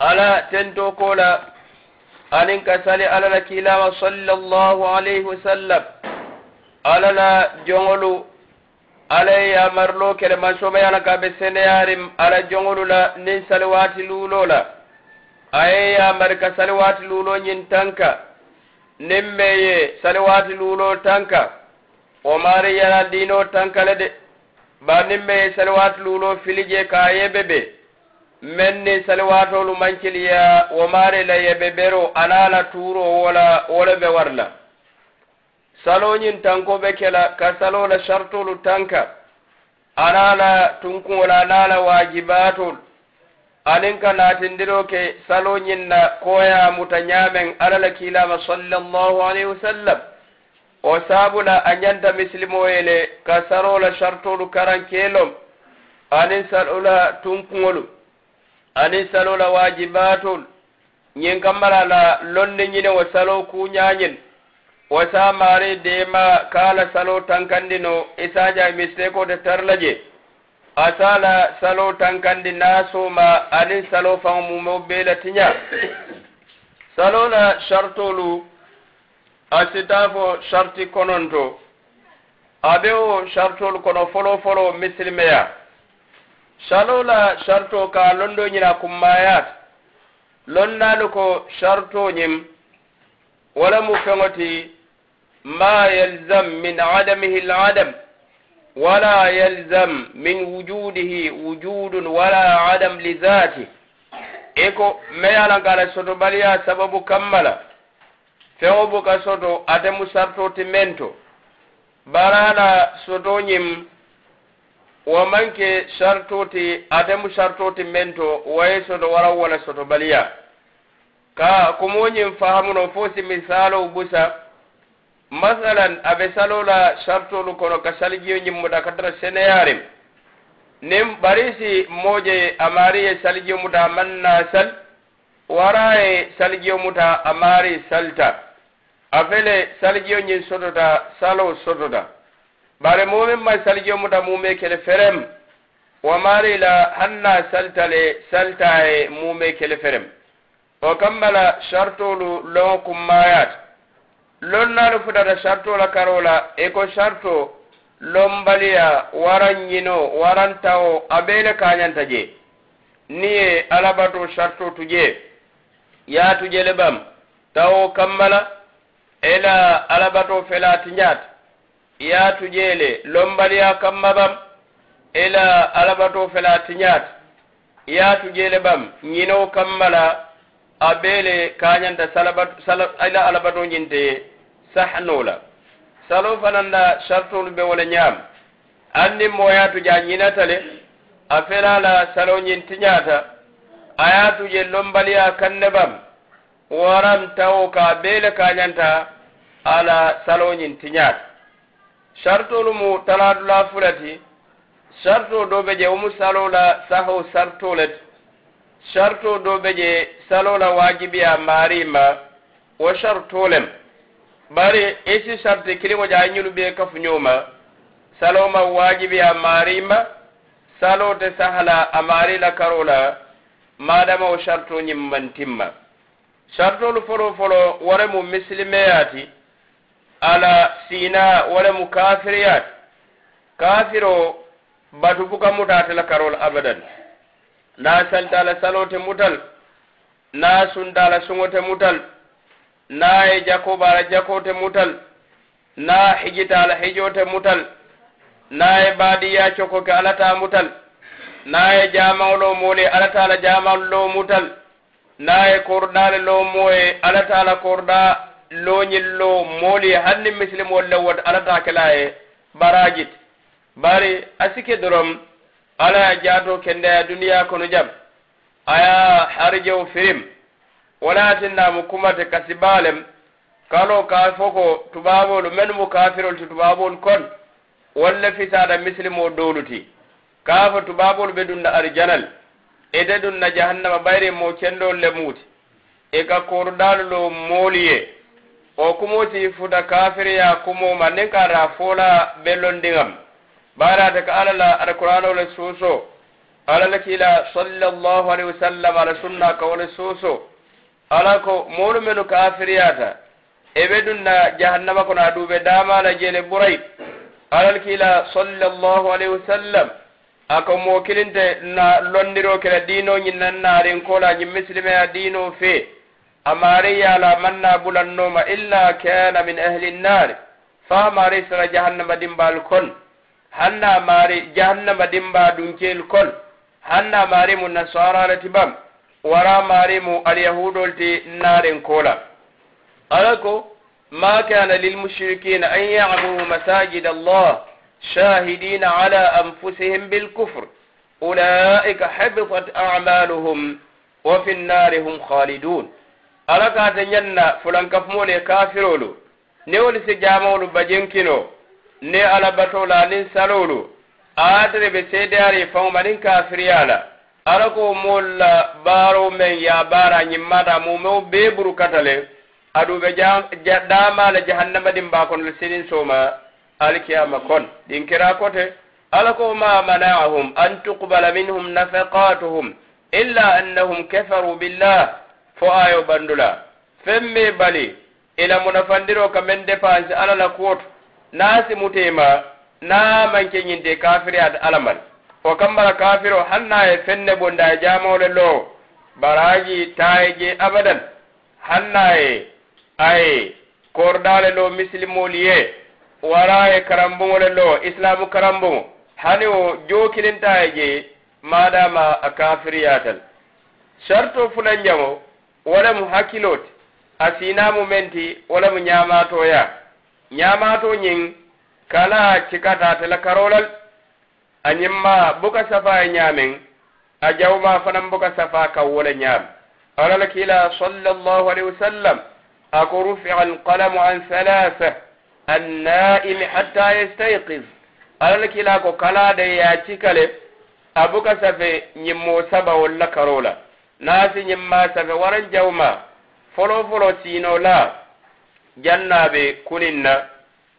ala tento kola. Anin ka sali ala la kilama sallallahu alayhi wasallam ala la joŋolu ala ye yamarlo kele mansomayala ka be seneyarim. Ala jongolu la nin sali wati lulo la. Aye yamari ka sali wati lulo ñin tanka. Nin me ye sali wati lulo tanka. O mari yana dino tanka le de. Ba nin me ye sali wati lulo filije ka yebe be be. Ni saliwatolu mankiliya wo mari la yebe bero anala turo wola wole be warla. Saloñin tanko be kela ka salo la shartolu tanka. Anala tunkuŋola anala wajibatol. Anin ka natindiro ke saloñin na koya muta ñamen ala la kilama sallallahu alayhi wa sallam o sabula a ñanta misilimoyele ka salo la shartolu karan kelom anin salola tunkuŋolu ani salola wajibatol ñin kammala la lonne ñine wo salo kuñañin wo sa mari dema kala salo tankandi no isaja mistake de tarla je a sala salo tankandi nasoma anin salo faŋo mumo bela tiña salo la shartolu a sita fo sharti kononto. Abe wo shartolu kono folo folo misilimeya salola sharto ka londo ñina kummayat. Lonnaalu ko sharto shartoñim wala mu feŋo ma yalzam min adamihi ladam wala yalzam min wujudihi wujudun wala adam lizati e ko meyalankala sotobaliya sababu kammala. Feŋo buka soto ate mu sartoti men barala soto sotoñim wo manke shartoti atemu shartoti mento waye soto wara wala soto baliya. Ka kumoñin fahamuno fo si misalo busa masalan aɓe salola sartolu kono ka salijiyo ñimmuta ka seneyarim. Nin barisi moje amariye salijiyo muta manna sal waraye salijiyo muta amari salta. Afele salijiyo ñin sotota salo sotota bare mumin mai saljomuta mume kele ferem wo mari la hanna saltale saltaye mume kele ferem o kambala shartolu loŋo kummayat lonnaalu futata sharto la karo la e ko sharto lombaliya waran ñino waran tawo je ni alabato sharto tuje yaatuje le bam tawo kambala ela alabato felati ñaat yaatu jeele lombaliya kamma bam ila alabato fela tiñaat yaatu jeele bam ñino kammala a beele kañanta ila alabato ñinte sahnola salo fananda sartolu be wala ñaam anni mo yaatu ja ñinatale a felala salo ñin tiñaata a yaatu je lombaliya kanne bam waran tawo ka beele kañanta ala salo ñin sartolu mu taladula fulati sarto do be je umu salola saho sartolet sarto do be je salola wajibiya marima wo sartolem. Bari isi sarti kiliŋo je a ñunu be kafuñoma saloma wajibiya marima salote sahala a mari la karola madama wo sarto ñimmantimma. Sartolu folo folo wore mu misilimeyati ala sina wala mu kafiriyat. Kafiro batu buka mutatala karol abadan. Na saltala salote mutal na sundala suŋote mutal na ye jakobala jakote mutal na hijitala hijote mutal na ye badiya cokoke alata mutal na ye jamawlo mole alatala jamallo mutal na ye kordale lo moye alatala korda loñillo mooli e hanni misilimol le alata kela ye barajit. Bari asike dorom ala ya jato kendaya duniya kono jam. Aya harijew firim. Walatinnamu kumate kasibalem kalo ka foko tubabolu men mu kafirol ti tubabol kon. Walla fisada misilimo dowluti kafo tubabolu ɓe ɗum na arjanal. Ede ɗum na jahannama ɓayre mo cendol le muuti. E ka koruɗalulo mooliye o kumoti futa kafiriya kumo manin kata fola bellondiŋam barata ka alla la ada qur'ano le suuso. Alla la kila sallallahu alaihi wasallam ala sunna ka wole suuso. Ala ko molu menu kafiriyata ebe dunna jahannama kono a duɓe dama la jele buray. Alal kila sallallahu alaihi wasallam aka mo kilinte na londiro kela dino ñinnan narin kola ñin misilimeya dino fee. أما ريا لا منا بلا النوم إلا كان من أهل النار. فما ريس جهنم دمبا الكل هنا ماري جهنم دمبا دنكي الكل هنا ماري من نصارى لتبام. ورا ماري مو اليهود التي نار كولا. ألكو ما كان للمشركين أن يعبدوا مساجد الله شاهدين على أنفسهم بالكفر. أولئك حبطت أعمالهم وفي النار هم خالدون. ala kata ñanna fulankafumole kafirolu newolu si jamolu bajenkino ne ala batola aniŋ salolu aatare ɓe seedeyari fawmanin kafiriyala ala ko moolu la baaro men ya baara ñimmata mumeo bee buru katale aɗuɓe ɗamala jahannama ɗin mbakonol sinin soma alkiyama kon ɗin kira kote. Ala ko ma mana'ahum an tuqbala minhum nafaqatuhum illa annahum kafaru billah fo ayo bandula. Femme bali ila munafandiro ka men dépense ala la kuwoto. Na simutema na manke ñinte kafiri ata alamal o kambara kafiro hanna e fenne bonda e jamole lo baraji taye je abadan. Hanna e aye kordale lo misilimoli ye? Wara e karambugole lo islamu karambugo hani o jokilintaye je madama a kafiriyatal sarto fulanjamo wala mu hakkilo ti a siinamu men ti wala mu ñamatoya ñamato ñiŋ kala cikata tela karolal añiŋ ma buka safa ye ñameŋ a jawma fanaŋ buka safa kaw wo le ñaam ala la kila sallallahu alaihi wasallam ako rufi'a alqalamu an thalatha annaimi hatta yastayqiz ala la kila ko kala de ya cikale a buka safe ñimmo saba walla karola naasi ñimma safe waran jawma. Folo folo siino la. Jannaɓe kuninna.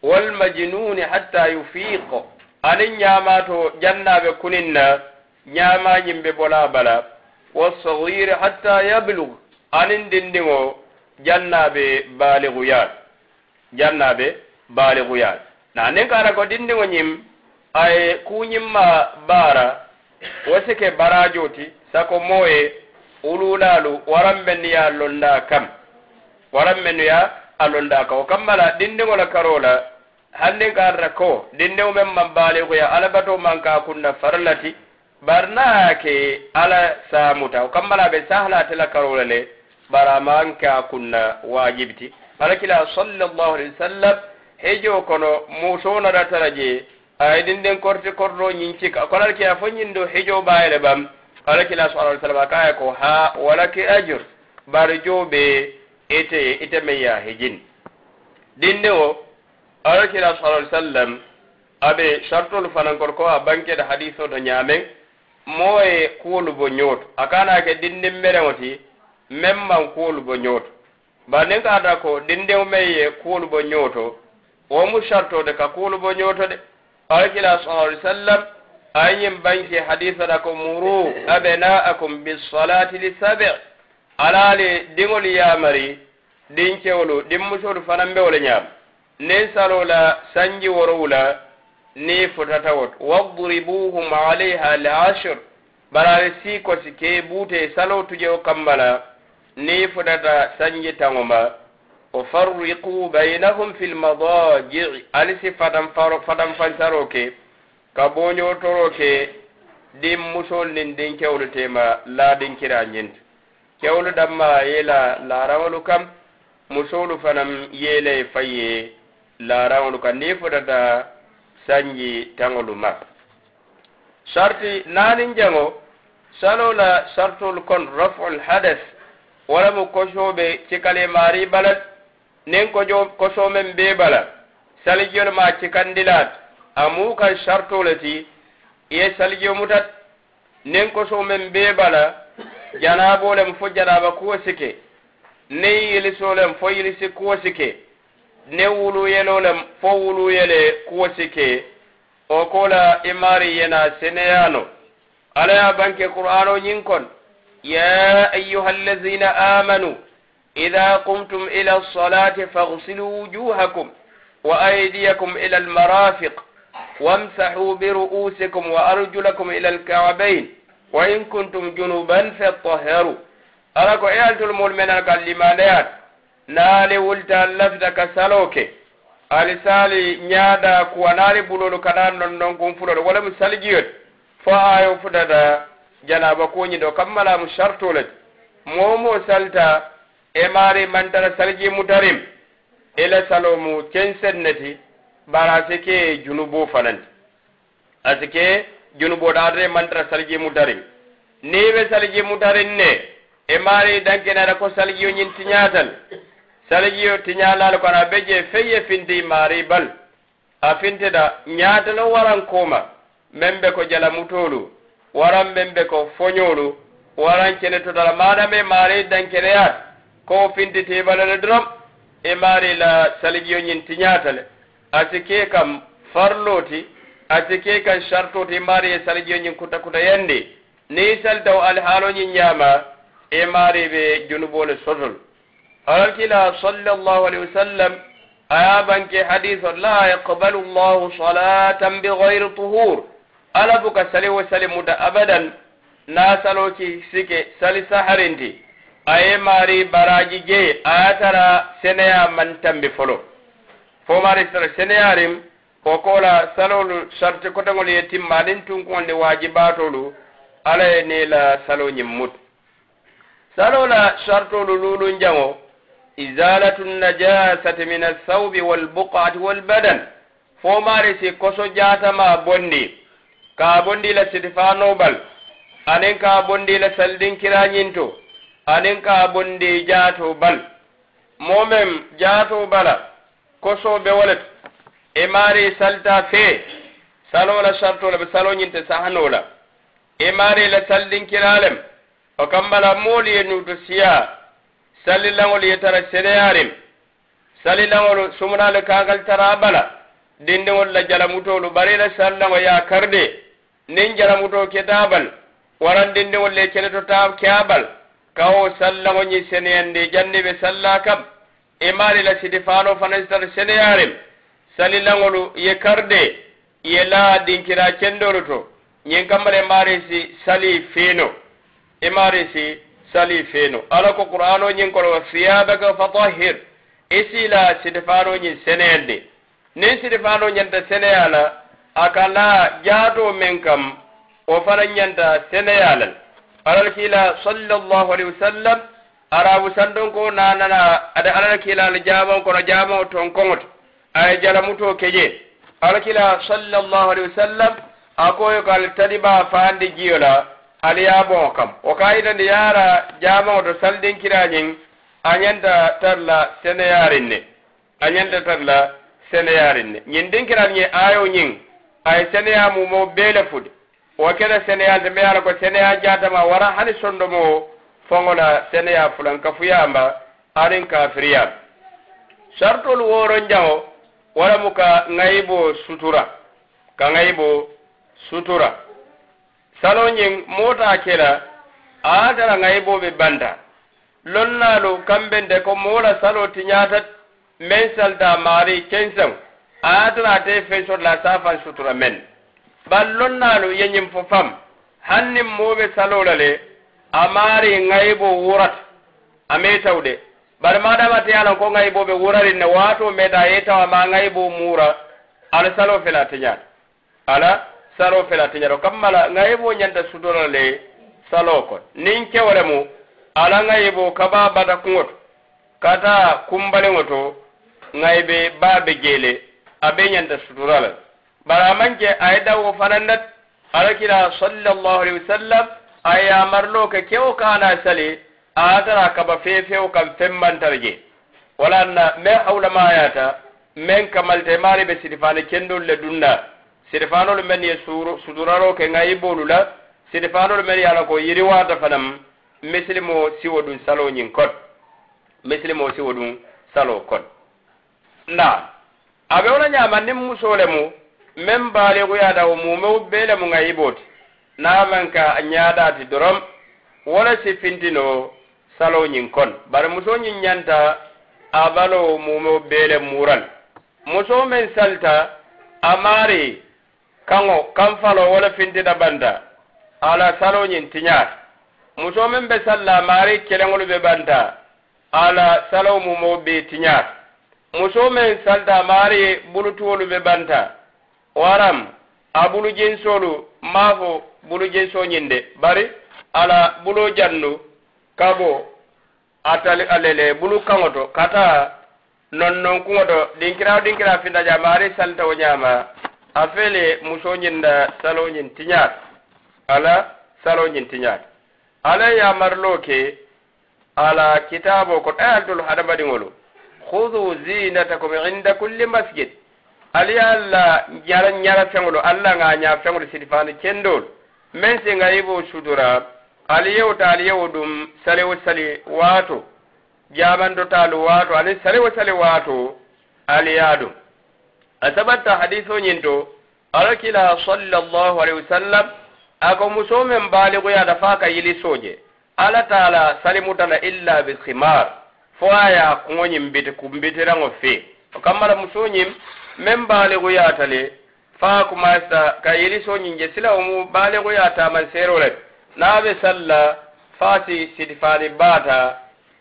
Walmajinuni hatta yufiqo anin ñamato jannaɓe kuninna. Ñama ñimɓe bola bala. Wasahiri hatta yablug anin dindiŋo jannaɓe baaliguyaat jannaɓe baaliguyaat na nin kara ko dindiŋo ñim aye kuñimma baara. Wo sike barajoti sako moye ululalu waranɓenniya londa kam. Waranɓennuya a londa ka. O kammala dindiŋola karola hannin karra ko dindiŋo men man baliguya alabato man ka kunna farlati. Barna ke ala samuta. O kammala ɓe sahlatela karola le bara man ka kunna wajibti alakila sallallahu alaihi wa sallam hejo kono musonaratara je ay dindin korti korto ñincika konalkiya fo ñindo hejo bayele ɓam alakila subhanahu wa ta'ala kaya ko ha walaki ajur barjo be ite ite me ya hijin. Dinne o alakila subhanahu wa sallam abe shartul fanan korko a banke da hadiso do nyame moye kul bo nyoto akana ke dinne mere wati memman kuolu bo nyoto banin ka da ko dinne meye kuolu bo nyoto o mu sharto de ka kul bo nyoto de. Alakila subhanahu wa sallam ayin banki hadisa da ko muru abena akum bis salati li sabi' alali dingol yamari din kewlu din musol fanan be wala nyam. Ne salola sanji worowla ni futatawot. Wadribuhum alaiha al ashr barare si ko sike bute salo tuje o kambala ni futata sanji tangoma. O farriqu bainahum fi lmadajii alisi fatan faro fadan fansaroke ka boño toro ke din musol nin din kewlu tema laadin kira ñinti kewlu ɗamma yela laaraŋolu kam musolu fanaŋ yele faye laaraŋolu kam. Ni fotata sanji taŋolu ma. Sarti naanin jaŋo salo la sartul kon raful hades walamu kosoɓe cikale maari balat nin kojo kosomen be bala. Salijol ma cikandilat. amuka sharto le ti ye salijo mutat nen ko so men be bala janabo lem fo janaba ko sike ne yiliso lem fo yilisi ko sike ne wulu yelo lem fo wulu yele ko sike o kola imari yena seneyano ala ya banke qur'ano nyin kon ya ayyuhallazina amanu إذا قمتم إلى الصلاة فاغسلوا وجوهكم وأيديكم إلى المرافق وامسحوا برؤوسكم وأرجلكم إلى الكعبين وإن كنتم جنوبا فطهروا أراكو إيالة المؤمنين الكلمانيات نالي ولتا لفتا كسالوكي alisali ñaada kuwa naali bulolu kana non non kum fulolu wala mu salijiyot fo ayo futata janaba kuñido kammala mu shartolet momo salta e maari mantara salji mutarim ila salomu bara sike junubo fananti asike junubo ɗaadre mantara salji mutarim ni ɓe salji mutarin ne. E maari dankenata ko saljiyo ñin tiñatal saljiyo tiñalal kono a ɓe je feye finti maari bal. A fintida ñatano waran koma men ɓe ko jala mutolu waran men ɓe ko foñolu waran kene totala maɗame maari dankeneyat ko fintitibalale dorom e maari la saljiyo ñin tiñatale asike kam farloti asike kam chartoti maari e saljiyo ñin kuta kuta yandi ni saltaw alhaaloñi ñaama e maari ɓe junubole sotol alalkila sallallahu alayhi wa sallam aya banke hadise o la yaqbalu llahu salatan bi gayri tuhur ala buka sali wo sali muta abadan na saloki sike sali saharinti aye maari baraji jeye aya tara seneya mantambi folo fomari tara seneyarim ko kola salolu sarte kotagol ye timmalin tunkuŋol ni wajibatolu ala ye ni la salo ñiŋ mutu salo la sartolu lulun jaŋo izalatu najasati min alsawbi walbuqati walbadan fomari si koso jatama bondi ka bondi la sitifano bal anin ka bondi la saldinkirañinto anin ka bondi jato bal. Momem jato bala koso be wolet e maari salta fee salo la sarto la be salo ñinte sahano la e maari la sallinkiralem o kambala moolu ye nuuto siya sallilaŋolu ye tara seneyarim sallilaŋolu sumunaalu kaakal tara bala dindiŋolu la jalamutolu bari la sallilaŋo ye karde niŋ jalamuto keta bal waraŋ dindiŋolu le keleto ta ke a bal kawo sallilaŋo ñiŋ seneyandi janni be salla kam e maari la sitifaano fana si tara seneyarim sallilaŋolu ye karde ye la dinkira kendolu to ñiŋ kammale marisi sali feeno i marisi sali feeno ala ko qur'ano ñiŋ kono wa siyabaka fatahir i sila sitifano ñiŋ seneyandi niŋ sitifano ñanta seneya la a ka la jaato meŋ kam wo fana ñanta seneya la alal kiila sallallahu alayhi arabu sandon ko na nana ada alala kila al jaban ko jaban ton kongot. Ay jala muto keje. Ala kila sallallahu alaihi wasallam akoyo kal tadiba faande jiyola al yabo kam. O kayida ni yara jaban to saldin kirajin anyanda talla sene yarinne anyanda talla sene yarinne nyin dinkiran ye ayo nyin ay sene ya mu mo bele fud. O kala sene ya de me ala ko sene ya jata ma wara hani sondo mo foŋola seneya fulanka fuyamba aniŋ kafiriya. Sartolu woronjaŋo walamu ka ŋayibo sutura ka ŋayibo sutura. Salo ñiŋ moota kela a tara ŋayibo be banta lonnaalu kambende ko moola salo tiñaata meŋ salta maari kenseŋ a ye tara ate feŋ soto la sutura men. Bari lonnaalu yeñiŋ fo fam hanniŋ moo be salo la le amari ngaybo wurat. Ame tawde bare madamati alan ko ngayboɓe wurarinne wato meta yetawa ma ngaybo mura. Ala salo fela tiñat ala salo fela tiñato kammala ngaybo ñanta sudola le salo kon nin kewre mu. Ala ngaybo kaba bata kuŋoto kata kumbaliŋo to ŋaybe baa be jele a be ñanta sutura la bara a maŋ ala kila sallallahu alaihi wasallam aya marlo ke kew kana sali agara kaba fefew kam femmantarje walanna me hawlamayata men kamalte mari be sidifane kendol le dunna. Sidifanolu men ye suturaro ke ŋa i bolu men ye a la ko yiriwaata fanaŋ misilimo siwo dun salo ñiŋ kot. Misilimo siwo salo kot. Nda a be wo la ñaama niŋ musoo lemu meŋ baaliŋuyaata wo mumewo bee lemu ŋa i booti namanka a ñaadati dorom wala si fintino saloñin kon. Bari musoñin ñanta a balo mumo beele mural muso men salta a maari kaŋo kan falo wala fintita banta ala saloñin tiñaat muso men be salla maari keleŋolu be banta ala salo mumo be tiñaat muso men salta maari bulutuwolu be banta. Waram a bulu jinsolu maafo bulu je soñinde. Bari ala bulu jannu kabo atali alele bulu kaŋo to kata non kuŋo to ɗinkirawo ɗinkira finta jama ari saltawo ñama a fele musoñinda saloñin tiñaat ala saloñin tiñaat ala yamarlo ke ala kitabo ko ɗayal tolu hadamadiŋolu. Hudu zinatakum inda kulli masjid. Ali alla ñara ñara feŋolu alla ŋa ña feŋolu sitifani kendolu men siŋa i bo sutura ali yewo ta ali yewo ɗum sali wo sali waato jabanto taalu waato aniŋ sali wo sali waato ali dum ɗum hadiso nyinto to sallallahu alaihi wasallam ako muso men baaligoyaata fo a ka yili soje. Ala taala salimutala illa bi khimar fo aya ko nyimbe te kumbe biti kumbitiraŋo fe o kammala muso ñiŋ meŋ baaligoyaata le fa kuma sa ka yeli so nyinje sila umu bale ko ya ta man sero le na be salla fati sidfali bata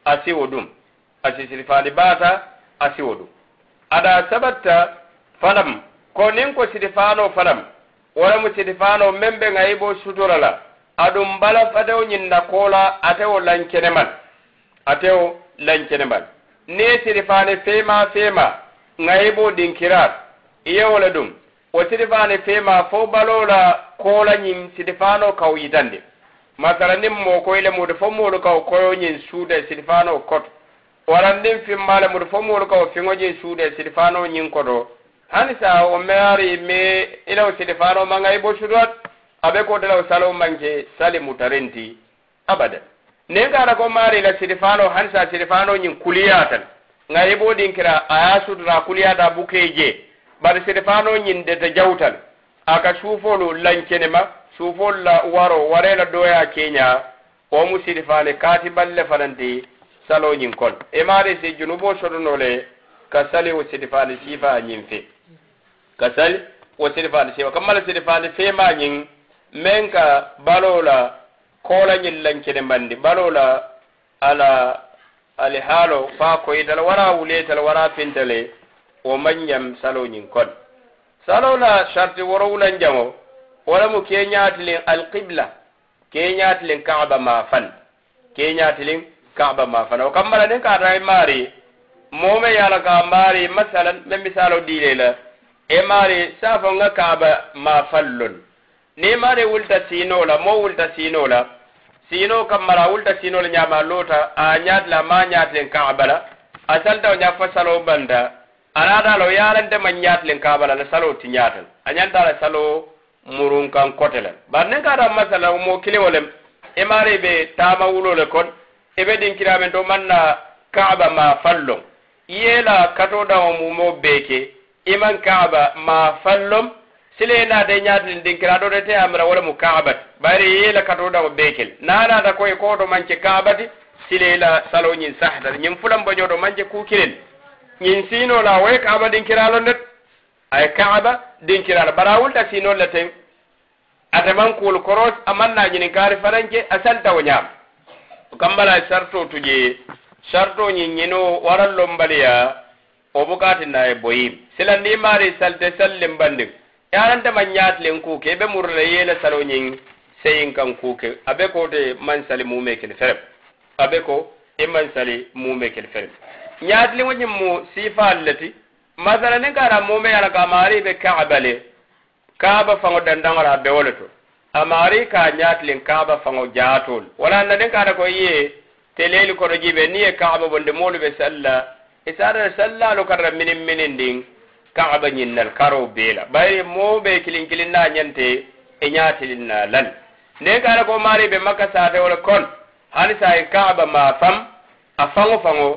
asi wudum asi sidfali bata asi wudu ada sabatta falam. Ko nin ko sidfano falam. Wala mu sidfano membe ngai bo suturala adum bala fataw nyinda kola atewo lankene man. Atewo lankene man. Ne sidfane fema fema ngai bo dinkirat iye wala dum. wo sidifaani feema fo balola la koolañiŋ sidifaanoo kaw yitande. Masala nin moo koyi le fo moolu kaw koyoñiŋ suude sidifaano koto. Waraŋ nin fimmaa mude fo moolu kaw fiŋoñiŋ suude sidifaanoo ñiŋ koto. Hani sa o meari me ilaw sidifaano maŋa i bo abe ko dalaw kote manke sali mutarinti abada nin kata ko maari la sidifaanoo hani sa sidifaanoo ñiŋ kuliyaata le nŋa i kira a ye a sutura a kuliyaata a bari sede fano ñindeta jawtal. Aka suufolu lankenema suufolu la waro warela doya keña omu sidi fane kaati balle fananti saloñin kon e maari si junubo sotonole ka sali wo sidi fane siifa ñin fe ka sali wo sidi fane siifa kammala sidifane fema ñin men ka balola koolañin lankene mandi. Balola ala ali haalo faa koyitala wara wuletala wara pintale o manyam salo nyin kon. Salo la sharti woro wulan jango wala mu ke nyaatilin alqibla ke nyaatilin kaaba ma fan ke nyaatilin kaaba ma fan o kambala den ka rai mari mome yala ka mari masalan me misalo dile la e mari safo nga kaaba ma fallon ni mari wulta sino la mo wulta sino la sino kammara wulta sino la nyama lota a nyaatla ma nyaatilin kaaba la asalta nya fasalo banda anada lo yalande man ñatlen kabala la salo ti ñatal a ñantala salo murun kan kote kotelen bar nen kata masala mo kiliŋo lem e imare ɓe tama wulo le kon eɓe ɗin kiramen to manna kaaba ma fallom yela kato dawo mumo beke iman kaaba ma fallom sile naata de nyaadin din de te amira wala mu kaabati bari yela kato dawo bekel nana koye koto manke kaabati sile la salo ñin sahda ñin fulan bojo manke manje ñin siinola woye kaaba dinkiralo ndet ay kaaba dinkirala bara wulta siinolle ten ataman kuul koros amanna ñinin kaari faranke a santawo ñaam kambala sarto tuje sarto ñin ñino waran lombaliya o bukatinna e boyim. Silandi maari salte sallen bandin yanantama ñaatilen kuuke ɓe murla yeela salo ñin seyin kan kuuke. Abe ko te mansali mumekel mume kel ferem. Abe ko e mansali mumekel ferem. ñaatiliŋo ñiŋ mu siifaalu le ti. Masala niŋ ka ara muume ye a la ko a maarii be kaaba le kaaba faŋo dandaŋo la a be le to. A maari ka a ñaatiliŋ kaaba faŋo jaatoolu wala na niŋ ka ara ko i ye teleelu koto jibe niŋ ye kaaba bondi moolu be salla. I se ata sallaalu karata miniŋ minindiŋ kaaba ñiŋ na le karoo bee la. Bari moo be kiliŋ kiliŋ naa ñente i ñaatiliŋ na lan. Niŋ ka ara ko maarii be makka saate wo le kono hani sa ye kaaba maa fam a faŋo faŋo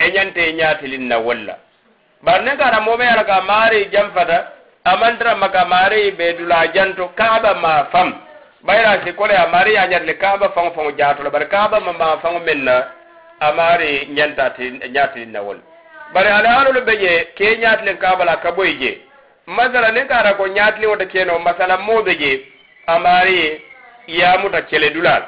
eñante ñaatilin na walla. Bari ne kara moɓe ala ka maari janfata amantara maka maari dula janto kaaba ma fam. Bayra si kole a maari ya ñatile kaaba faŋo faŋo jaatola bari kaaba ma ma faŋo men na a maari ñantati na walla. Bari alihaalolu ɓe ke ñaatilin kaaba la ka masala ne kara ko ñaatiliŋo te keno masala mooɓe je a maari yamuta kele dulal.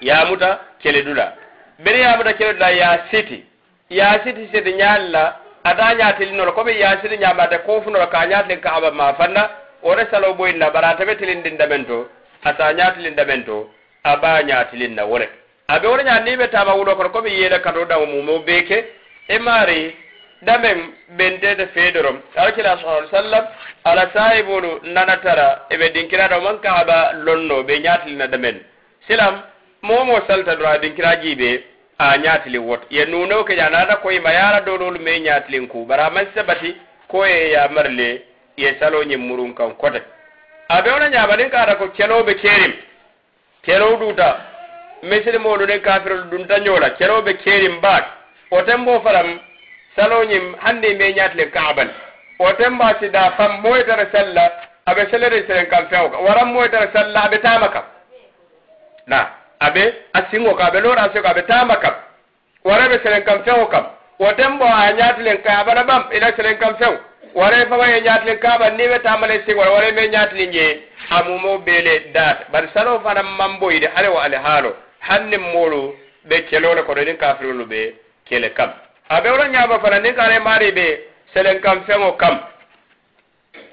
Yamuta kele dula bere yamuta kele dula ya siti. Ya siti siti nyalla ata ñatili nolo comme yasini ñamate kofunolo ka ñatilin ka aba ma fanna wore salo boyinna bara atabe tilindin damen to ata ñatilin damen to aba ñatilin na wole abe wore ña ni ɓe tama wulo kono comme yele kato damo mumo beke e mari damen bentede feedorom. Alakila sa sallam ala sahibolu nanatara eɓe dinkiraɗo man ka aba lonno ɓe ñatilina damen silam momo salta dora dinkira jiɓe a ñaatili wot ye nunewo ke ñanata koye ma yara dololu me ñaatilin ku bara man sabati ko ye yamarle ye saloñin murun kan kote a be wona ñamanin kata ko keloɓe kerim kelow duta misilimolu nin kafirolu dunta ñola keloɓe kerim baat o tembo faram saloñin hande me ñaatilin kaabal o temba sida fam moytara salla aɓe selere seren kam fewo ka waran moytara salla aɓe tama kam na abe a asingo ka abe lora se ka abe tama kam wara be selen kam fewo kam o dembo a nyatlen ka abana bam ila selen kam few wara fa ba nyatlen ka kaba ni be tamale sigol wara me nyatlen je amu mo bele dat. Bar salo fa na mambo ide ale wa ale halo. Hanne molo be kelole ko den nin kafirolu be kele kam. Abe wora ñaba fana nin kane mari be selen kam feŋo kam.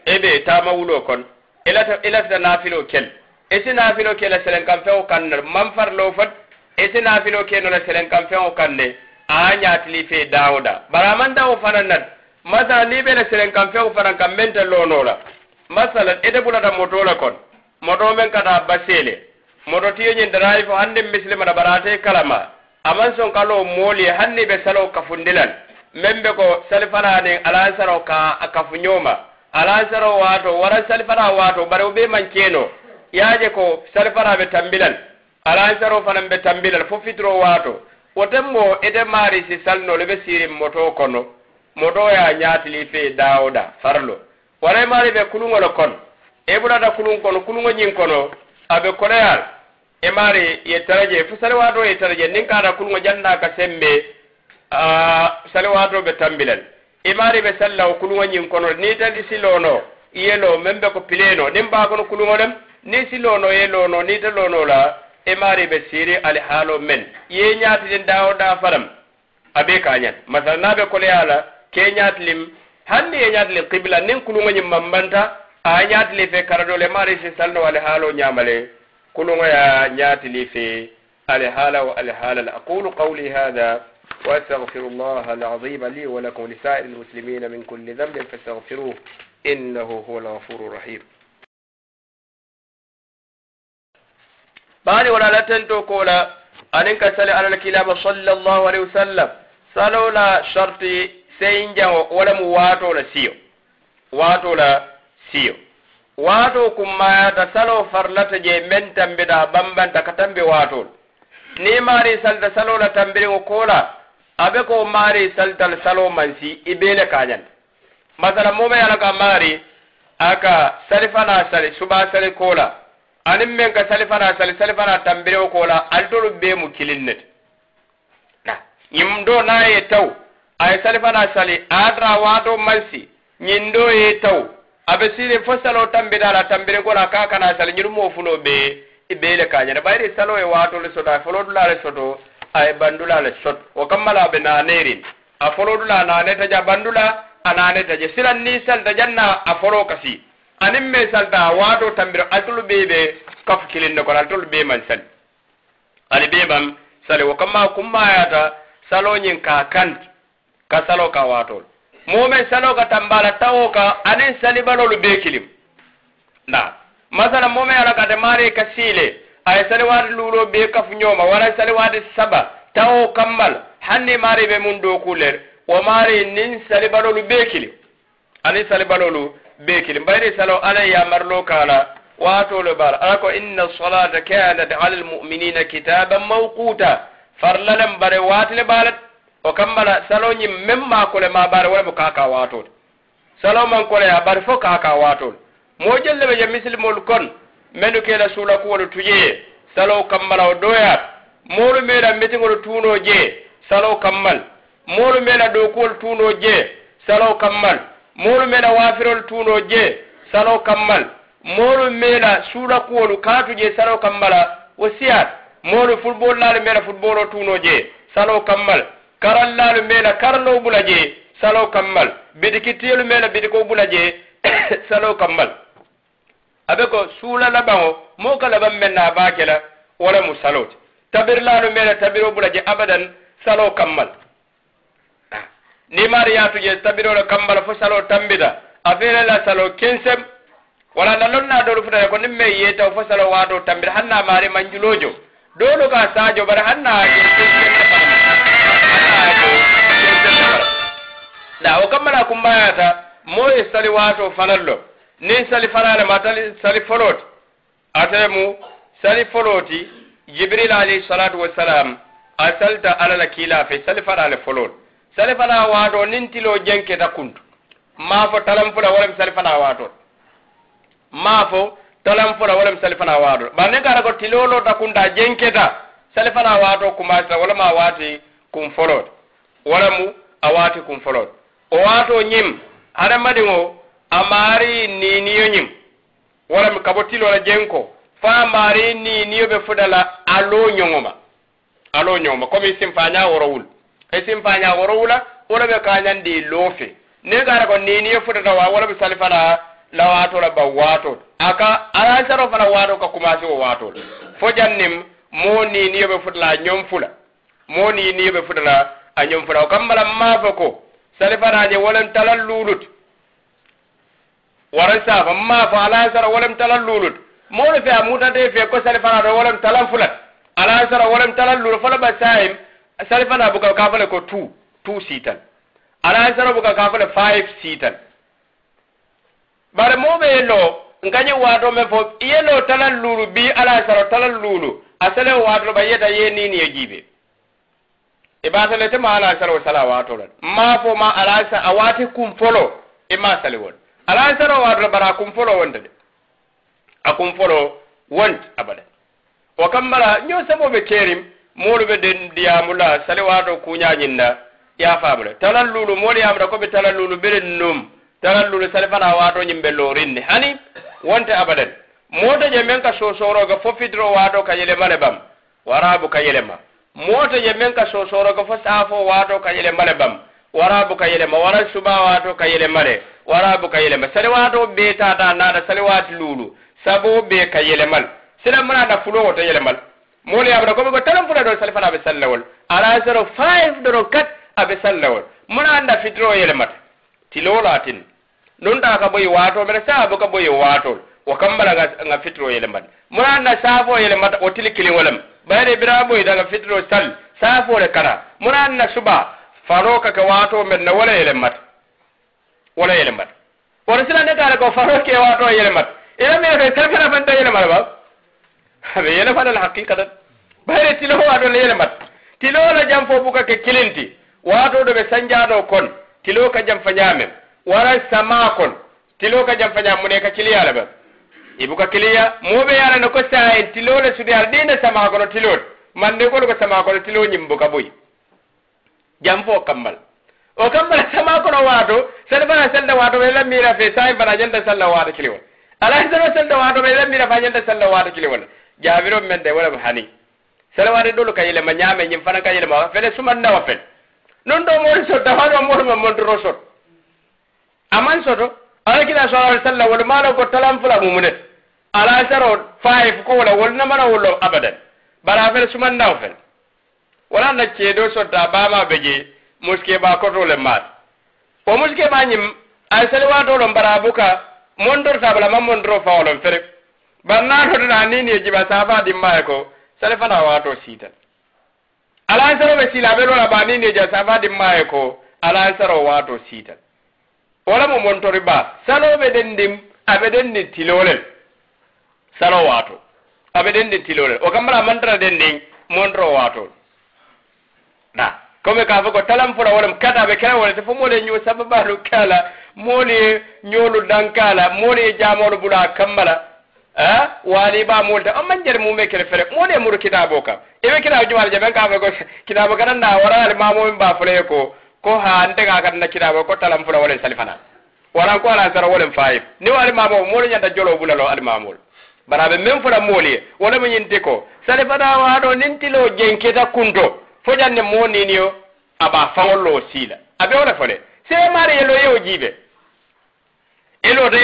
Ebe be tama wulo kon. Ilata ilata nafilo kel. Esi nafilo ke la selen kam feŋo kan ne man farlo fot esi nafilo ke no la selen kam feŋo kan ne a ñatili fe dawoda bara man dawo fana nat masala ni be la selen kam feŋo fana kam mente lono la masala ite bulata moto la kon moto men kata basele moto tiyo darayi fo hande misilima da barate kalama aman son kalo mooli hanni be salo kafundilan men be ko salifanani alansaro ka kafu ñoma alansaro wato wara salifana wato bare be man keno yaaje ko salfaraɓe tambilal alansaro fanan ɓe tambilal fo fitro waato. Woten mo ite maari si salnole ɓe sirin moto kono moto ya ñaatili fe dawoɗa farlo. Wara maari ɓe kuluŋolo kono e ɓurata kulun kono kulugo ñin kono aɓe koɗoyal e maari ye taraje fo sali waato ye taraje nin kaata kuluŋo jannda ka sali waato ɓe tambilal. E maari ɓe salla kulugo ñin kono ni tandi silono yelo men ɓe ko pileno nin mbakono kulugo kuluŋo ɗem? ni si lonoye lono nita lono la imari be siri alihaalo men ye ñaatidin dawo da faram abe kañat masala naɓe koleya la ke ñaatilim hanni ye ñaatilim qibla nin kuluŋoñim mambanta a ñaatili fe karadole mari si salno alihaalo ñamale kuluŋoya ñaatili fe alihaala wa alihaala la aqulu qawli hada واستغفر الله العظيم لي ولكم لسائر المسلمين من كل ذنب فاستغفروه انه هو الغفور الرحيم bani wala latento kola anin ka sali alal kilaba sallallahu alaihi wasallam. Salo la sharti seyin jango wala mu wato la siyo. Wato la siyo. Wato kummayata salo farlata je men tambida bambanta ka tambi wato. Ni mari salta salo la tambiriŋo kola abe ko mari saltal salo mansi ibele kañan masala mome yalaka mari aka sali fana sali suba sali kola. Anin men ka salifana sali salifana tambirewo kola altolu be mu kilinnete ñim do na ye taw aye salifana sali adra wato mansi ñin do ye taw abe siri fo salo tambidala tambire kola ka kana sali ñiru mo fulo be i bele kañene bayri salo ye watole soto a folodulale soto aye bandulale sot o kammala be nanerin a folodula nanetaja bandula a nanetaje silan ni salta janna a folo kasi anin me salta waato tambiro atul bebe kaf kilin kilinne kono atolu be man sal. Ali bee maŋ sali wo kamma kummayata salo nyin ka kan ka salo ka wato moo me saloo ka tambala tawo ka aniŋ salibalolu bee kilim. Na masala moo meŋ ala kate maari ka siile a wadi luro be bee kafu ñooma sali wadi saba tawo kammal hanni maari be mun dookuleer wo maari niŋ salibalolu bee kilim. Aniŋ salibalolu be kili mbayri salo ala yamarlo kala watolo bala ala ko inna salata kanat ala almuminina kitaban mawquta farlalan bare watile balat o kammala salo ñim mem makole ma bare wala mo kaka watode salo man kole ya bare fo kaka watode mo jelle ɓe je misilimol kon mendu kela suula tujeye tuje salo kammala o doyat moolu meela metiŋolu tuuno je salo kammal moolu meela dokuwolu tuuno je salo kammal moolu mena waafirolu tuuno je salo kammal. Moolu mena suula kuwolu kaatu je salo kammala wo siyat moolu football laalu mena footballoo tuuno je salo kammal. Karal laalu mena karaloo bula je salo kammal. Bidikittiyolu mena bidiko bula je salo kammal. Abe ko suula labaŋo moo ka labaŋ meŋ na a baa ke la wo lemu saloo ti tabiri laalu mena tabiroo bula je abadan salo kammal. ni maari mariyatuje tabirolo kambala fo salo tambita. Afere la salo kensem wala na lonna dolu futata ko nin mai yeetaw fo salo waɗo tambita. Hanna maari manjulojo. Dolu ka sajo bara hanna na o kammala kumbayata moye sali wato fanallo. Nin sali fanale ma tali sali foloti. Atemu sali foloti jibril alayhi salatu wassalam a salta ala la kiila fe sali fanale foloti sali fana waato niŋ tiloo jenketa kuntu. Maa fo talan fula fana waato maa fo talan fula fana waato bari niŋ kata ko tiloo lota kunta jenketa sali fana waato kumasita wolema a waati kun foloo wolemu a waati kun o waato ñim hadamadiŋo a maari niiniyo ñiŋ wo lem ka bo tilo la jenko fa maari niiniyo be fudala alo aloo alo ma aloo ñoŋo ma comme i simfaña esin paña woro wula wala ɓe kañandi loofe ne gara ko niniye futata wa wala ɓe sali fana lawatola ba watol aka alansaro fana wato ka kumasi o watol fo jannim mo niniye ɓe futala a ñom fula mo niniye ɓe futala a ñom fula o kammala mafa ko sali fanañe walan talan lulut. Waran safa mafa alansaro walam talan lulut. Molu fe a mutate fe ko sali fana to walam talan fulat. Alansaro walam talan lulut. Fola ɓa sayim sitan bare mo be lo ngani wato me fo yelo talal lulu bi ala sara talal lulu asale wato ba yeta ye ni ni jibe e ba sale te ma ala sara sala wato ma fo ma ala sa awati kum folo e ma sale won alansaro waatula bara a kum folo wonta de a kum folo wonti abada o kammala ño saboɓe keerim moolu ɓe be diyamula saliwato kuñañinna ya famule talal lulu moolu yamuta ko talal lulu ɓeɗen num. Talal talallulu salifana wato ñim be lorinni hani wonte abadan. Moota je men ka sosoroga fo fitiro waato ka yelema le bam. Warabu ka yelema moota je men ka sosoroga fo saafo waato ka yelema le bam. Warabu ka yelema waran suba waato ka yelema le warabu ka yelema saliwato be tata naata sali waati lulu. Sabo be ka yelemal sila mana da fulo wota yelemal moolu yabata komi ko talan fula do sali fana aɓe sallawol ala zero five doro kat aɓe sallawol muna anda fitiro yelemata tilola tin ɗum ɗa ka boyi waato mbeɗa saabu ka boyi waatol wo kambala nga fitiro yelemat muna anda saafo yelemata o tili kiliŋolem ɓayde bira boyi daga fitiro sal saafole kana muna anda suba faro kake waato mbeɗ na wala yelemata wala yelemat woto silande kaala ko faro ke wato yelemat ila mene to telfena fanta yelemat ba aɓe yelemat haqiqa tan bayre tilo wato le yelemat tilo la jam fo buka ke kilinti. Wato ɗo ɓe sanjaɗo kon. Tilo ka jam fa ñamem wara sama kon. Tilo ka jam fa ñam mune ka kiliyala ba. Ibuka kiliya moɓe yarano ko sahen tilo le sudiyala ɗina sama kono tilot mande kolo ko sama kono tilo ñimbuka boy jam fo kammal o kambal sama kono waato sene bana selda waato ɓe lammira fe sai bana ñanda salla waato ala sene selda waato ɓe lammira fa ñanda salla waato kiliwol jabiro men de wala hani sala wari dolu kayile ma nyame nyim fana kayile ma fele suma na wa fel non do mori so da wala mori ma mon ro so aman so do ala kila sallallahu alaihi wasallam wala mala ko talam fula mumunet ala saro 5 ko wala wala na mana wala abadan bara fele suma na wa fel wala na ceedo sotta bama beje muske ba kotole maat o muske ba ñim ay saliwatolon bara buka mondorta bala ma mondoro fawolon ferek bannaatotoɗa nini e jiɓa safa dimmaya ko sale fana waato siitan alan saro ɓe siila ɓe ɗola ba nini e jiɓa safa dimmaya ko alan saro waato siitan wala mo montori ba saloɓe ɗen ndi aɓe ɗen ndi tilolel. Salo waato aɓe ɗen ndi tilolel. O kammara mantara ɗen ndin montoro waatol na comme ka fo ko talam talan fota wolem kata ɓe kela wolete fo moole ño sababalu kala moole ñoolu dankala moole jamolu bula kammala waliba multa amman jer mum be kele fere mone muru kitabo kam eɓe je ben ka kaɓe ko kitabo kanan na wara al alimamomin ba fulaye ko ko ha ande ga ntega katana kitabo ko talam fula wala salifana wala ko ala zara wala fayif ni wali mamu mo ne ñanta jolo bulalo alimamol bara ɓe men fula mo ye wala mu ñinti ko sali fana waɗo nin tilo jenketa kundo fo janne mo ni niniyo aba faŋollo sila abe wala fole se mari yelo elo jiibe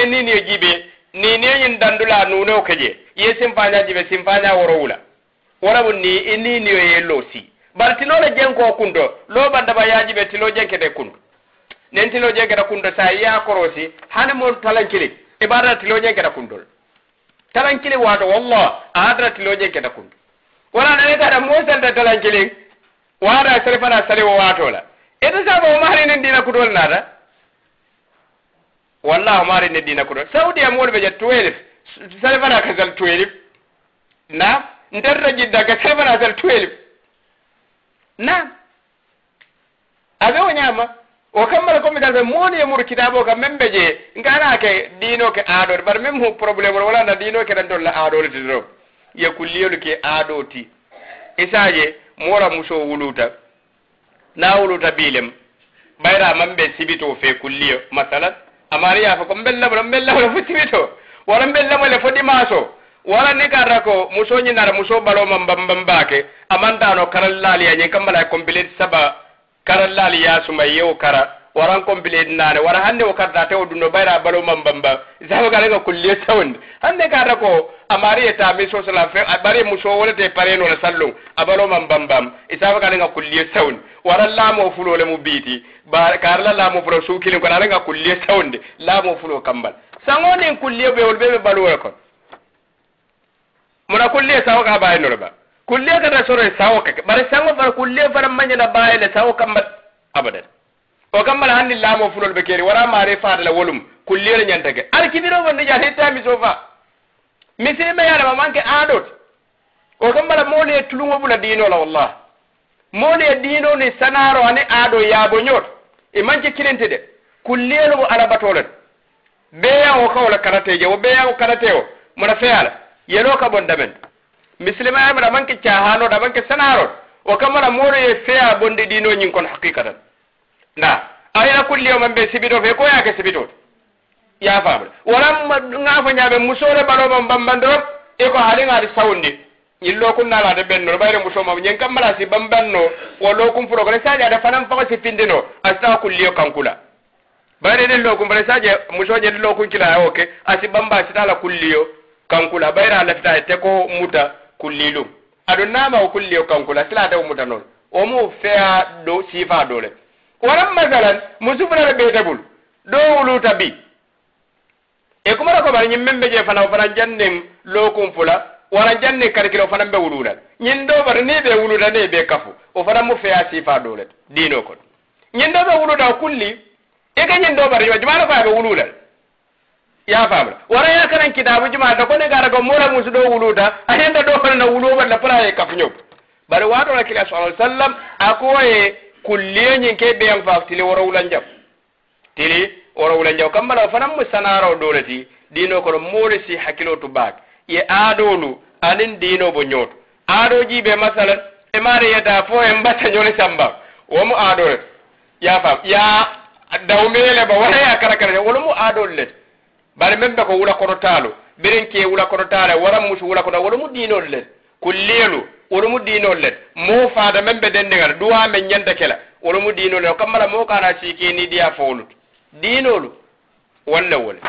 ni ni jibe ni ne ndandula dandula nuno keje ye simpanya jibe simpanya worowula worabu ni ini niyo ye losi. Bar tinole jenko kundo lo bandaba yajibe tilo jenkete kundo. Nen tilo jenkete kundo sa ya korosi hani mo talankili. Ibada tilo jenkete kundo. Talankili wato wallah adra tilo jenkete kundo. Wala nane kada mo salda talankili. Wara sarfana sare wato la ita sa ba mahari nin dina kudol nada wallahu maari ne dina koto saudi am wonɓe ja twelve. Ka kasal twelve. Nam nderta jidda ka salfana kasal twelve. Nam aɓe o ñaama o kammala comme kala ɓe mowoni e kitabo kitabe o kam men ɓe jee nganake diinoke aaɗode bar même hu probléme o dino ke tan dolla aaɗole titoro yo kulliyolu ke aaɗo ti isaje mo muso wuluta na wuluta biilem ɓayra man ɓe sibito fe kulliyo masalan amani yafa ko mbellamo mbellamo le futtimi to wala mbellamo le fodi maso. Wala ni karra ko muso ñinara muso baloma mbambambake amantano karallaliya ñin kambala compilet saba karallali yasuma yewo kara. waran complete nane wara hande o karta taw dundo bayra balo mam bamba zabe kala ga kulliye tawnd hande ka ta ko amari eta mi so sala fe abare muso wala te pare no la sallum abalo mam bamba isabe kala ga kulliye tawnd wara lamo fulo le mu biti. Bar karla lamo fulo su kilin ko ala ga kulliye tawnd lamo fulo kambal. Sangonin kulliye be wol be balo wala ko muna kulliye sawo ka bayi no ba. Kulliye ka da sore sawo ka bare sango bar kulliye fara manya na bayi le sawo kambal. Abadan. o gammal hanni laamo fulol ɓe keeri wara maare faadala wolum kulliyole ñantage ar kibirofo ndija hettami sofa. Mi seme yalama manke aɗot o gammala moolu e tuluŋo ɓula diinola wallah moolu e diino ni sanaro ani aɗo yaabo ñoot e manke kilinte de kulliyelo wo alabatolen o kawola karateje wo beyan o karate o mona feyala yelo ka bon damen misilimaya mbaɗa manke cahanoɗa manke sanarot o kammala moolu e feya bonde ɗinoñin kon haqiqatan na ayina kulli yawman be sibito fe ko yake sibito ya famu. Nga fa ñaɓe musore balo bam bam bambandorop e ko haali ngaati sawndi ñillo kun nalaade ɓenno ɓayre musoma. Ñen kam mala si bam bambanno wollo kum furo kone saji aɗa fanan fako si pindino asta kulli astaa kan kula bayre de lokum bare bale muso je de lokun kila oke asi bamba kan kula bayra la ta te ko muta kullilum aɗo nama o kan kula silata o muta non noon omo feya ɗo siifa dole. Waran masalan musufunata ɓeetabul ɗo wuluta bi e kumata ko bara ñimmen ɓe je fana o fana jannin lokum fula wara jannin karkile o fanan ɓe wululal ñin ɗo bara ni ɓe wuluta ni ɓe kafu o fanan mu feya sifa dolet dino kon ñin ɗo ɓe wuluta kulli e ka ñin ɗo bara juma jumata koya ɓe wululal ya famra wara ya kanan kitabu jumata kone gara ko mola musu ɗo wuluta a henda ɗo fanana wuluɓalla pala e kafu ñob bara watola kila sa sallam akoye kulliyeñin ke ɓeyan faaf tili woro wulan jam tili woro wulan jam kammala fanan mo sanaro doleti dino kono moole si hakkilo to baak ye aadolu anin dino bo ñooto aadoji ɓe masalan e maari yeta fo en mbatta ñole samba womo aadolet ya faam ya dawmeele ba wala ya karakara wala mo aadol let bare men ɓe ko wula koto taalo birin ke wula koto taale waran musu wula koto wala mo ɗinol let kulliyelu olumu dinol le mo faada men be den dengar duwa men nyanda kela olumu dinol le kamala mo kana ciki ni dia folut dinolu walla wala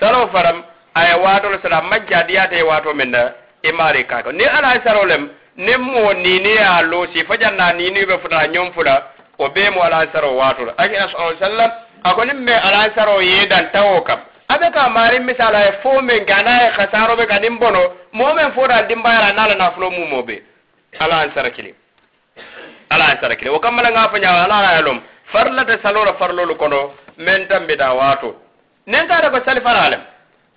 saro faram aya wato sala majja dia te wato men da imare ka ni ala saro lem ne mo ni ne ya lo si fajanna ni ni be funa nyom fula o be mo ala saro waato la. Akina sallallahu alaihi wasallam akoni me ala saro yedan tawo kam abe ka mari misala fo men gana e khasaro be kanin bono momen fo dal dimbayara nala na fulo mu mobe ala an sarakili ala an sarakili o kamala nga fanya ala ala lom farla de salora farlo kono men tambe da wato nen ka da ko salifara alam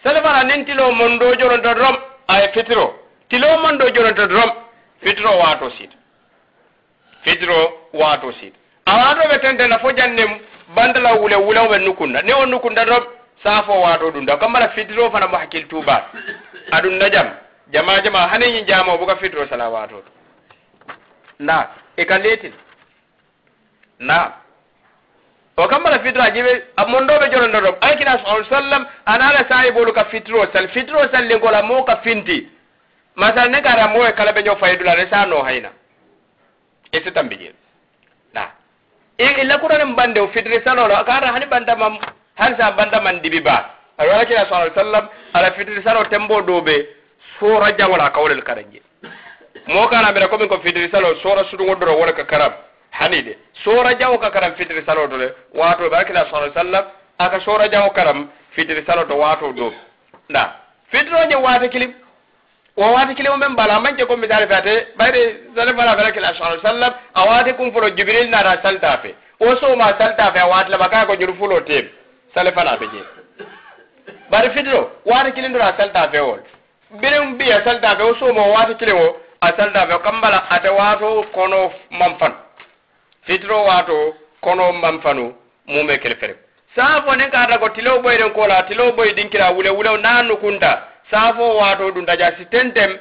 salifara nen tilo mondo joron da rom ay fitro tilo mondo joron da rom fitro wato sit fitro wato sit awato be tente na fo jannem bandala wule wule be nukunna ne on nukunda rom safo wato ɗum da kammala fitiro fana mo hakkil tuba aɗum najam jama jama haneñi jamo boka fitro salawato na e letin na o ajibe fitra be mondoɓe jolondoɗo alkina sa sallam anaala sahibolu ka fitro sal. Fitro sallingola mo ka finti. Masal ne gara mo e kala ɓe ño faydula re sa no hayna. E si tambi jeel na illa kuranen bande o fitri salolo kara hani bandamam hansa banda man dibi ba aɗo ala kila sallah sallam ala fitiri salo tembo doɓe sora jawala kawolel karanje mo kana mbira commin ko fitiri salo sora suɗugo doro wala ka karam hanide sora jawo ka karam fitiri salo to le wato ɓe ala kila sallah sallam aka sora jawo karam fitiri salo to wato doɓe nda fitiroje wata kilim wo waati kilimo men mbala manke ko misali fate ɓayde sale fala fela kila sa sallam a waati kum folo jibril naata saltafe wo sowma saltafe a waatilama kaa ko juru fulo teem sale fana be je bari fitiro waati kiliŋ doro a salita fe wo biriŋ bi a salita fe wo soomo waati kiliŋ wo a salta be kambala ate waato kono man fanu fitiro waato kono man fanu muŋ be kele fere saafo niŋ ka ta ko tiloo boy den kola la boy din kira wule wulew naa nukunta saafo waato dunta ja si tentem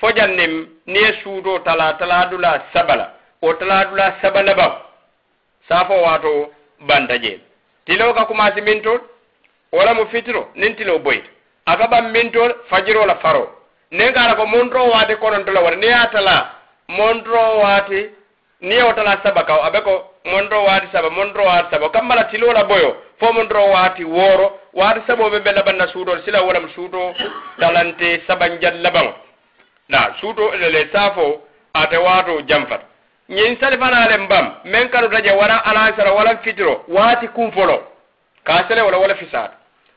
fo jaŋ niŋ niŋ ye tala dula sabala wo talaadula saba labaŋ saafo waato banta tilo ka kumasi mintol wala mu fitiro nin tilo boy akaba mintol fajiro la faro. Nin kara ko mondro waati kononto la wara ni ye tala montro waati ni ye tala saba kaw abe ko waati saba montro waati saba. Kamma tilo la boyo fo mondro waati woro. Wate sabo be bela banna suudo suutol sila wala mu suuto talante sabanjal labaŋo na suuto le safo ate wato jamfata ñin salifanale mbam min kanutaje wala alansara wala fitiro waati kumfolo ka sele wala wala fisaata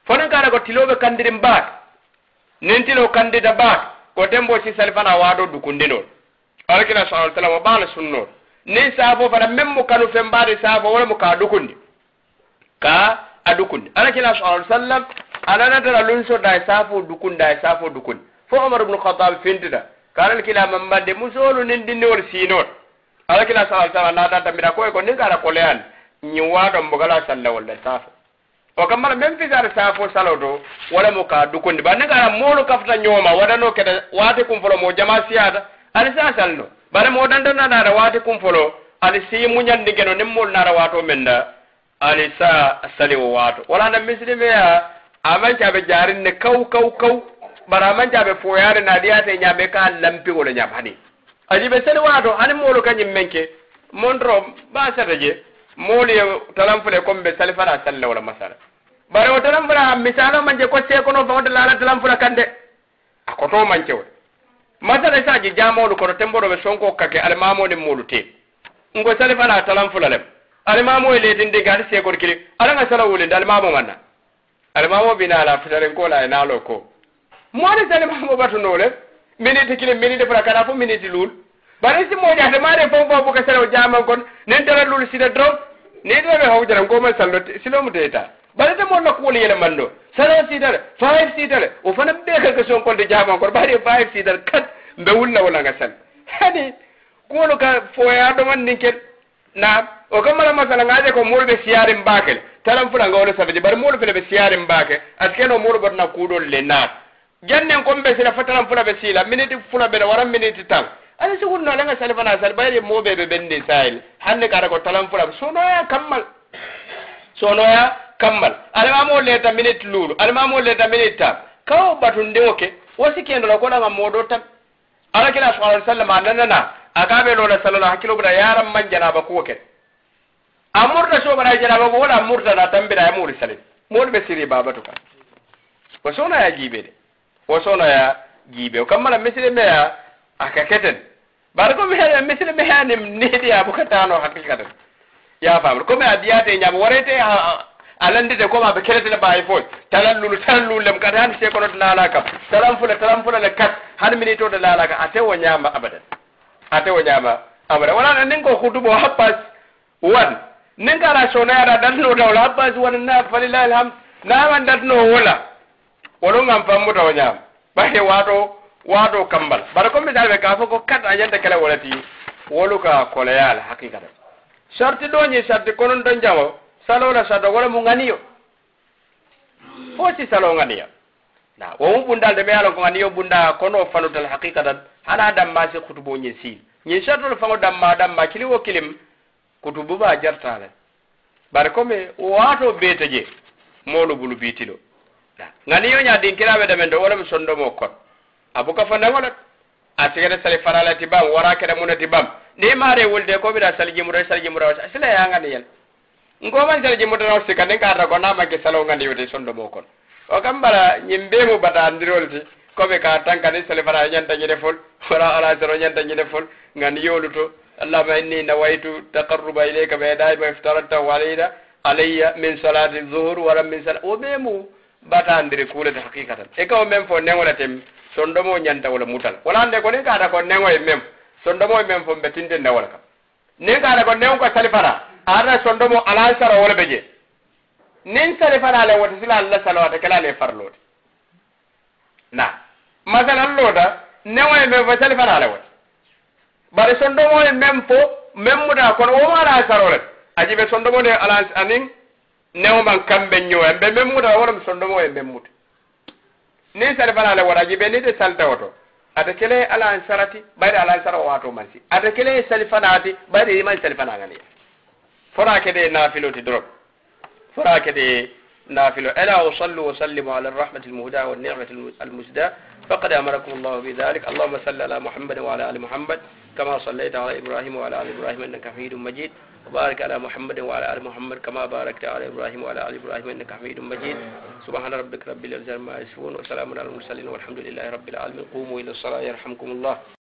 fonin kana ko tiloɓe kandiri mbaak nin tilo kandita baak ko tembo si salifana waato dukundinol alkina sa sallam o ɓaala sunnol nin saafo fana même mo kanu fembaade saafo wala mo ka dukundi ka a dukundi alakila sa sallam ananatara lunsoda e saafo dukunda e saafo dukundi fo omar ubnu khatab fintita kanal kila mambande musolu nin dinniwol siinol ala kila sa sala na data mira ko ko ningara ko lean ni wado mbogala salla wala safo o kamala men fisar salo saloto wala mo ka dukondi ba ningara molo kafta nyoma wada no keda wate kum folo mo jama siata ala sa salno bare mo danda na na wate kum folo ala si munyandi geno nim mol na wato menda ala sa sali wato wala na mislime ya aman ka be jarin ne kau kau kau bara man ka be foyare na diate nyabe ka lampi wala nyabani aji ɓe seni waato hani moolu kañum men ke montoro baa sata je moolu ye talanfule comme ɓe salifala salle wala masala. Bare o talanfula misalo manje kottee kono fawde laala talanfula kan de a koto mance wo masala saji jamolu kono temboɗoɓe sonko kake alimamoni nin te. Ngo salifala talanfula lem. Alimamo e leetinde gaati seekor kili alanga sala wulinde alimamo manna. Alimamo bina ala fitarenkola e naalo ko. Mo ani salimamo batunole minute kili minute fula kana fo minute lul bari si mojate mare fo fo boka sala o jaman kon nen tara lul sida drop ni deɓe hawjaram goma sallo silomu teta bari te mon nakkuwol yele man ɗo seven sitare five sitare o fana ɓeekaka sonkolde jamankor ɓaari five sitare kat mbe wulna wolaga sal hani kuwolu ka foya ɗoman nin ken naam o kammala masala ngaje ko mulɓe siyarin mbakele talan fulanga wole sabaji bari mulu fele ɓe siyarin mbake a ce que no mulu ɓotona kuuɗol le naat jannen kon be sila fataran fula be sila miniti fula be wara miniti tan ala sigun no langa salfa na salfa ye mo be be bende sahil hanne kara ko talan fula sono ya kammal sono ya kammal alma mo leta miniti lulu alma mo leta miniti tan kawo batunde oke wasi kendo la ko langa modo tan ala kila sallallahu alaihi wasallam anana akabe lola sallallahu hakilo bra yaram man janaba ko ket amurta sobana janaba ko wala amurta na tambira ya muri salin mo be siri baba to kan ko sona ya jibe de jiiɓe o kammala misile meya aka keten bara ko misile meyanim neɗiya bukatano hakkilkaten ya famre comme a diyate ñama warete alandite landide comme aɓe keletene ɓawi foy talan lulu talan han se hani sekonoto laala kam talan fula talan fulale kat. Han minitode laala kam atewo tewo ñama abadan. Atewo tewo ñama abadan. Wonano nin ko hutubo habbas wan nin kara sonoyata datno tawla habbas wan na falilah alhamd naman datno wola wolungam fammuta o ñaam ɓaye wato wato kambal. Bara comme misal ɓe ka fo ko kat a ñanta kele wolati woluka koleyala hakikata sarti ɗoñi sarti konon ton salo salola sado wala mu ganiyo fosi salo ganiya na womu ɓundalde ɓe alon ko ani bunda kono fanutal hakikatan hana damma si kutubo ñin siin ñin sartol fango damma damma kili wo kilim kutubu ba jartale. Bare comme waato beete je. Moolu bulu biitilo ngani yo ñaa dinkiraɓe ɗamen do wolami sondomo kon abuka fo ndeŋolet a tigede sali faralati bam wara kede munati bam ni maare wulde ko ɓiɗa sali jimuro sali jimuro sila yangani yen ngoman sali jimurano sika nden kaata ko namanke salo ngandi yode sondomo kon o kam mbala ñim mbemu bata ndirol ti koɓe ka tankani sali fara ñanta ñine fol wara ala sero ñanta ñine fol ngani yoluto allahuma inni nawaytu taqarruba ilayka ɓe ɗayma iftarata walayda alayya min salati zuhur wala min sala o ɓemu batandiri kuulete hakikatan e kawo men fo neŋo le tem sondomo ñanta wo le muta la wala ande ko niŋ kaata ko neŋo ye meŋ sondomo ye meŋ fo mbe tintinda wo le kam niŋ kaata ko neŋo ka salifara aata sondomo alaŋ sara wo le be je niŋ salifara le wote sila alla salawata kela le farlote na masalan loota neŋo ye meŋ fo salifara le wote bari sondomo ye meŋ fo meŋ muta kono wo ma ala saro le ajibe sondomo de alaŋ aniŋ newo man kamɓe ñowa mbe men muta wona mi sondomo e men muta nin sare fana ala waraji ɓe ni te salta oto ata kele ala an sarati ɓayde ala an sara o wato mansi ata kele sali fanaati ɓayde iman sali fanaganiya fora kede nafiloti dorog fora kede نافلة ألا أصلي وسلم على الرحمة المهداة والنعمة المسداة فقد أمركم الله بذلك اللهم صل على محمد وعلى آل محمد كما صليت على إبراهيم وعلى آل إبراهيم إنك حميد مجيد وبارك على محمد وعلى آل محمد كما باركت على إبراهيم وعلى آل إبراهيم إنك حميد مجيد. سبحان ربك رب العزة عما يصفون وسلام على المرسلين والحمد لله رب العالمين. قوموا إلى الصلاة يرحمكم الله.